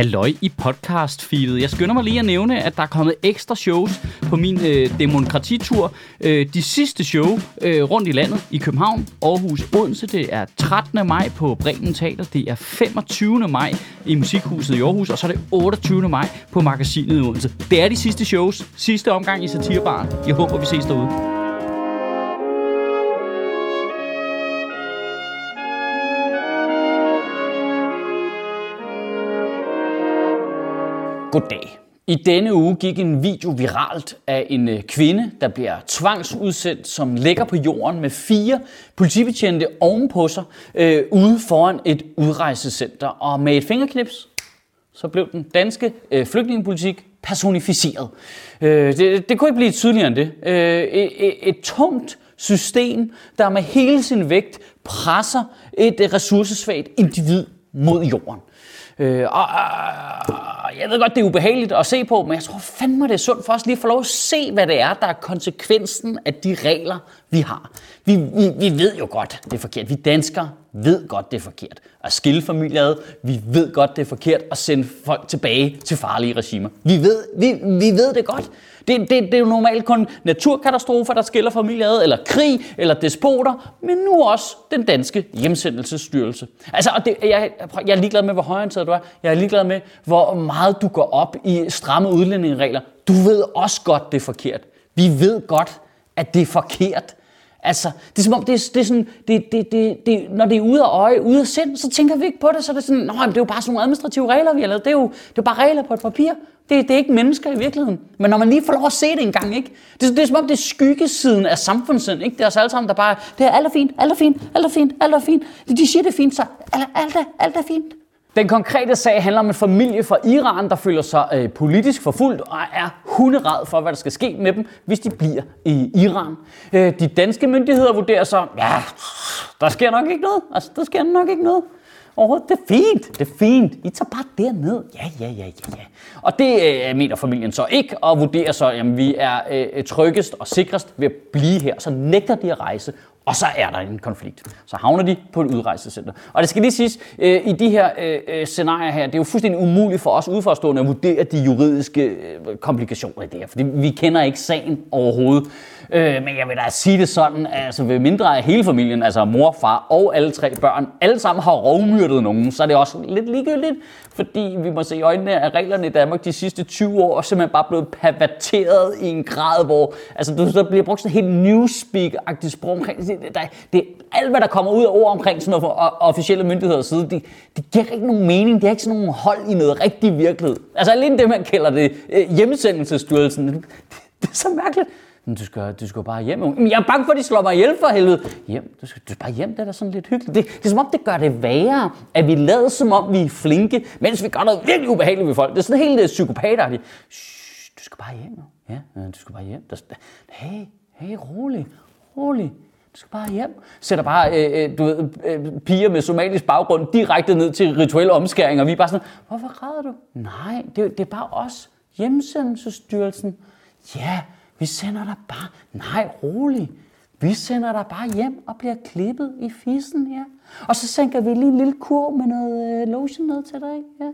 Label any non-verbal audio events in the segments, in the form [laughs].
Halløj i podcast-feedet. Jeg skynder mig lige at nævne, at der er kommet ekstra shows på min øh, demokratitur. Øh, de sidste show øh, rundt i landet i København, Aarhus, Odense. Det er 13. maj på Bremen Teater. Det er 25. maj i Musikhuset i Aarhus. Og så er det 28. maj på Magasinet i Odense. Det er de sidste shows. Sidste omgang i Satirbaren. Jeg håber, vi ses derude. Goddag. I denne uge gik en video viralt af en øh, kvinde, der bliver tvangsudsendt, som ligger på jorden med fire politibetjente ovenpå sig, øh, ude foran et udrejsecenter. Og med et fingerknips, så blev den danske øh, flygtningepolitik personificeret. Øh, det, det kunne ikke blive tydeligere end det. Øh, et, et tungt system, der med hele sin vægt presser et øh, ressourcesvagt individ mod jorden. Øh, og, og jeg ved godt, det er ubehageligt at se på, men jeg tror fandme, det er sundt for os lige at få lov at se, hvad det er, der er konsekvensen af de regler, vi har. Vi, vi, vi ved jo godt, det er forkert. Vi danskere ved godt, det er forkert. At skille familier ad, vi ved godt, det er forkert at sende folk tilbage til farlige regimer. Vi ved, vi, vi ved det godt. Det, det, det er jo normalt kun naturkatastrofer, der skiller familier ad, eller krig, eller despoter, men nu også den danske hjemsendelsesstyrelse. Altså, og det, jeg, jeg er ligeglad med, hvor højorienteret du er. Jeg er ligeglad med, hvor meget du går op i stramme udlændingeregler. Du ved også godt, det er forkert. Vi ved godt, at det er forkert. Altså, det er som om, det er, det er sådan, det, det, det, det, når det er ude af øje, ude af sind, så tænker vi ikke på det, så er det sådan, nej, det er jo bare sådan nogle administrative regler, vi har lavet. Det er jo, det er bare regler på et papir. Det, det er ikke mennesker i virkeligheden. Men når man lige får lov at se det en gang, ikke? Det, det er som om, det er skyggesiden af samfundssind, ikke? Det er os alle sammen, der bare, det er alt er fint, alt er fint, alt er fint, alt er fint. De siger det er fint, så alt, alt, er, alt er fint. Den konkrete sag handler om en familie fra Iran, der føler sig øh, politisk forfulgt og er hunderad for, hvad der skal ske med dem, hvis de bliver i Iran. Øh, de danske myndigheder vurderer så, ja, der sker nok ikke noget. Altså, der sker nok ikke noget. Overhovedet, det er fint, det er fint. I tager bare derned. Ja, ja, ja, ja, ja. Og det øh, mener familien så ikke, og vurderer så, at vi er øh, tryggest og sikrest ved at blive her. Så nægter de at rejse, og så er der en konflikt. Så havner de på et udrejsecenter. Og det skal lige siges, øh, i de her øh, øh scenarier her, det er jo fuldstændig umuligt for os udforstående at vurdere de juridiske øh, komplikationer i det her, fordi vi kender ikke sagen overhovedet. Øh, men jeg vil da sige det sådan, altså ved mindre af hele familien, altså mor, far og alle tre børn, alle sammen har rovmyrdet nogen, så er det også lidt ligegyldigt, fordi vi må se i øjnene, at reglerne i Danmark de sidste 20 år er simpelthen bare blevet perverteret i en grad, hvor altså, der bliver brugt sådan helt newspeak-agtigt sprog omkring det. Der, det, alt, hvad der kommer ud af ord omkring sådan noget fra officielle myndigheders side, det, det giver ikke nogen mening. Det er ikke sådan nogen hold i noget rigtig virkelighed. Altså alene det, man kalder det øh, hjemmesendelsesstyrelsen, det, det er så mærkeligt. Men du skal, du skal bare hjem. Men jeg er bange for, at de slår mig ihjel for helvede. Hjem, du skal, du skal bare hjem, det er da sådan lidt hyggeligt. Det, det er som om, det gør det værre, at vi lader som om, vi er flinke, mens vi gør noget virkelig ubehageligt ved folk. Det er sådan helt øh, uh, psykopatagtigt. Shh, du skal bare hjem. Ja, øh, du skal bare hjem. Hey, hey, rolig, rolig. Du skal bare hjem. Sætter bare øh, øh, du ved, øh, piger med somalisk baggrund direkte ned til rituel omskæring, og vi er bare sådan, hvorfor græder du? Nej, det, det er bare os. Hjemsendelsesstyrelsen. Ja, vi sender dig bare... Nej, rolig. Vi sender dig bare hjem og bliver klippet i fissen, ja. Og så sænker vi lige en lille kurv med noget øh, lotion ned til dig, ja.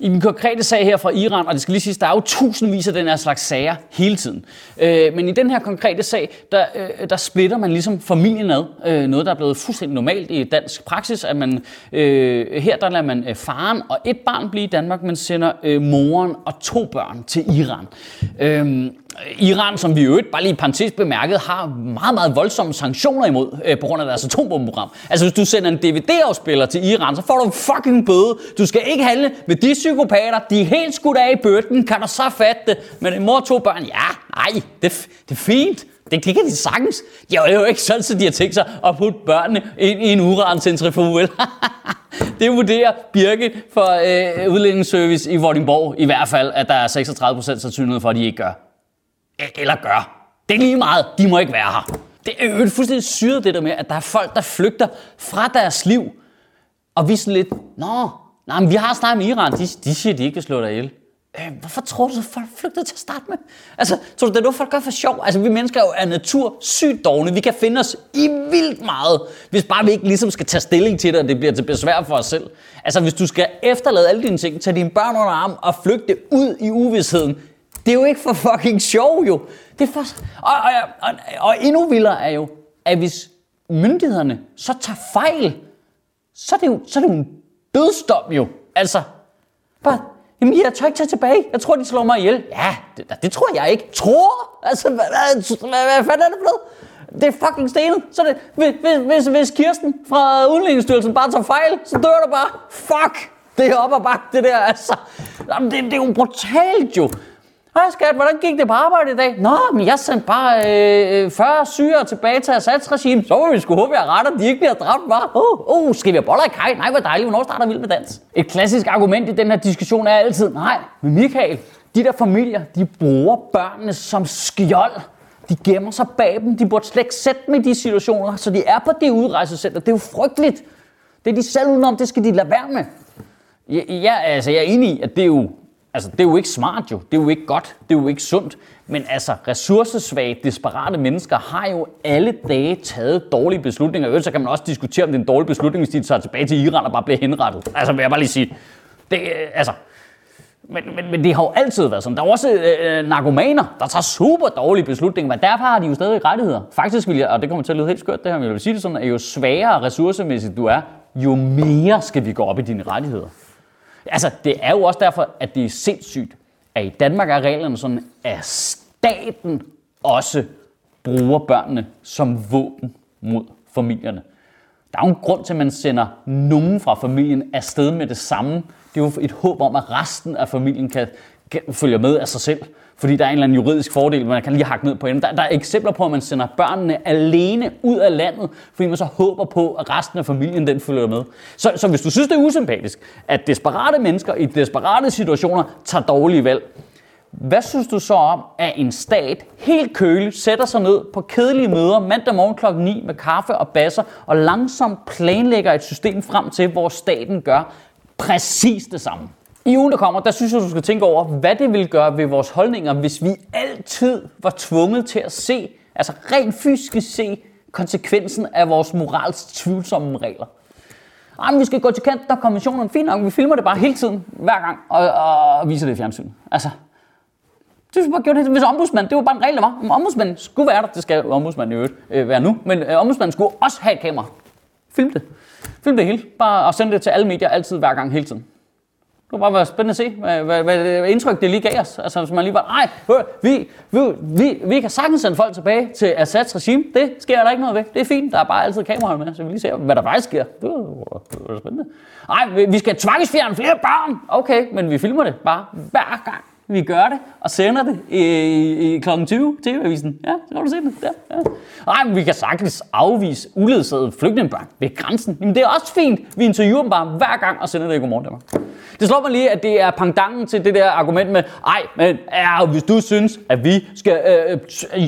I den konkrete sag her fra Iran, og det skal lige sige, der er jo tusindvis af den her slags sager hele tiden. Øh, men i den her konkrete sag, der, øh, der splitter man ligesom familien ad. Øh, noget, der er blevet fuldstændig normalt i dansk praksis, at man øh, her der lader man øh, faren og et barn blive i Danmark, men sender øh, moren og to børn til Iran. Øh, Iran, som vi jo øvrigt, bare lige parentes bemærket, har meget, meget voldsomme sanktioner imod øh, på grund af deres atombombeprogram. Altså hvis du sender en DVD-afspiller til Iran, så får du en fucking bøde. Du skal ikke handle med de psykopater. De er helt skudt af i bøtten. Kan du så fatte det? Men en mor og to børn, ja, nej, det, det er fint. Det, det kan de sagtens. De er jo ikke sådan, at de har tænkt sig at putte børnene ind i en urancentrifuge. [laughs] det vurderer Birke for øh, udlændingsservice i Vordingborg i hvert fald, at der er 36% sandsynlighed for, at de ikke gør eller gør. Det er lige meget, de må ikke være her. Det er jo fuldstændig syret det der med, at der er folk, der flygter fra deres liv. Og vi er sådan lidt, nå, nej, men vi har snakket med Iran, de, de siger, de ikke vil slå dig ihjel. Øh, hvorfor tror du, at folk flygter til at starte med? Altså, tror du, det er noget, folk gør for sjov? Altså, vi mennesker er jo af natur sygt dogne. Vi kan finde os i vildt meget, hvis bare vi ikke ligesom skal tage stilling til det, og det bliver til besvær for os selv. Altså, hvis du skal efterlade alle dine ting, tage dine børn under arm og flygte ud i uvidsheden, det er jo ikke for fucking sjov, jo. Det er for... Og, og, og, og endnu vildere er jo, at hvis myndighederne så tager fejl, så er det jo, så er det jo en dødsdom jo. Altså, bare, jamen jeg tør ikke tage tilbage. Jeg tror, de slår mig ihjel. Ja, det, det tror jeg ikke. Tror? Altså, hvad, hvad, hvad, hvad fanden er det for noget? Det er fucking stenet. Så det, hvis, hvis, hvis Kirsten fra Udlændingsstyrelsen bare tager fejl, så dør der bare. Fuck! Det er op og bak, det der, altså. Jamen, det, det er jo brutalt jo. Hej skat, hvordan gik det på arbejde i dag? Nå, men jeg sendte bare øh, øh 40 syre tilbage til Assads regime. Så må vi sgu håbe, at jeg retter, de ikke bliver dræbt bare. Åh, oh, oh, skal vi have boller i kaj? Nej, hvor dejligt. Hvornår starter Vild med Dans? Et klassisk argument i den her diskussion er altid, nej, men Michael, de der familier, de bruger børnene som skjold. De gemmer sig bag dem. De burde slet ikke sætte dem i de situationer, så de er på det udrejsecenter. Det er jo frygteligt. Det er de selv udenom, det skal de lade være med. Jeg, ja, altså, jeg er enig i, at det er jo Altså, det er jo ikke smart jo. Det er jo ikke godt. Det er jo ikke sundt. Men altså, ressourcesvage, desperate mennesker har jo alle dage taget dårlige beslutninger. Øvrigt, så kan man også diskutere, om det er en dårlig beslutning, hvis de tager tilbage til Iran og bare bliver henrettet. Altså, vil jeg bare lige sige. Det, øh, altså, men, men, men det har jo altid været sådan. Der er også øh, narkomaner, der tager super dårlige beslutninger, men derfor har de jo stadig rettigheder. Faktisk vil jeg, og det kommer til at lyde helt skørt det her, men jeg vil sige det sådan, at jo sværere ressourcemæssigt du er, jo mere skal vi gå op i dine rettigheder. Altså, det er jo også derfor, at det er sindssygt, at i Danmark er reglerne sådan, at staten også bruger børnene som våben mod familierne. Der er jo en grund til, at man sender nogen fra familien afsted med det samme. Det er jo et håb om, at resten af familien kan, følger med af sig selv fordi der er en eller anden juridisk fordel, man kan lige hakke ned på en. Der, der er eksempler på, at man sender børnene alene ud af landet, fordi man så håber på, at resten af familien den følger med. Så, så hvis du synes, det er usympatisk, at desperate mennesker i desperate situationer tager dårlige valg, hvad synes du så om, at en stat helt køligt sætter sig ned på kedelige møder mandag morgen kl. 9 med kaffe og basser og langsomt planlægger et system frem til, hvor staten gør præcis det samme? I ugen, der kommer, der synes jeg, du skal tænke over, hvad det vil gøre ved vores holdninger, hvis vi altid var tvunget til at se, altså rent fysisk se, konsekvensen af vores moralsk tvivlsomme regler. Jamen, vi skal gå til kant, der er konventionen. Fint nok, vi filmer det bare hele tiden, hver gang, og, og viser det i fjernsynet. Altså, det skulle bare gjort det. Hvis ombudsmand, det var bare en regel, der var. Om ombudsmanden skulle være der, det skal ombudsmanden i øvrigt øh, være nu, men øh, ombudsmanden skulle også have et kamera. Film det. Film det hele. Bare og send det til alle medier, altid, hver gang, hele tiden. Det var bare være spændende at se, hvad, hvad, hvad indtryk det lige gav os. Altså, hvis man lige var, nej, vi, vi, vi, vi kan sagtens sende folk tilbage til Assads regime. Det sker der ikke noget ved. Det er fint. Der er bare altid kameraer med, så vi lige ser, hvad der faktisk sker. Det var, det var spændende. Nej, vi skal tvangsfjerne flere børn. Okay, men vi filmer det bare hver gang vi gør det og sender det i, i, i kl. 20 TV-avisen. Ja, så kan du se det. Ja, ja. Ej, men vi kan sagtens afvise uledsagede flygtningebørn ved grænsen. Jamen, det er også fint. Vi interviewer dem bare hver gang og sender det i Godmorgen Danmark. Det slår mig lige, at det er pangdangen til det der argument med, ej, men ja, hvis du synes, at vi skal øh,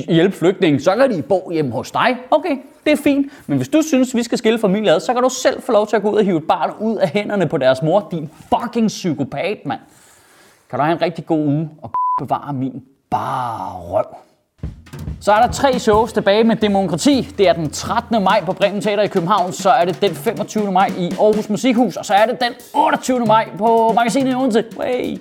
hjælpe flygtninge, så kan de bo hjemme hos dig. Okay, det er fint. Men hvis du synes, vi skal skille familier ad, så kan du selv få lov til at gå ud og hive et barn ud af hænderne på deres mor. Din fucking psykopat, mand. Kan du have en rigtig god uge og bevare min bare røv. Så er der tre shows tilbage med Demokrati. Det er den 13. maj på Bremen Teater i København, så er det den 25. maj i Aarhus Musikhus, og så er det den 28. maj på Magasinet i Odense. Hey.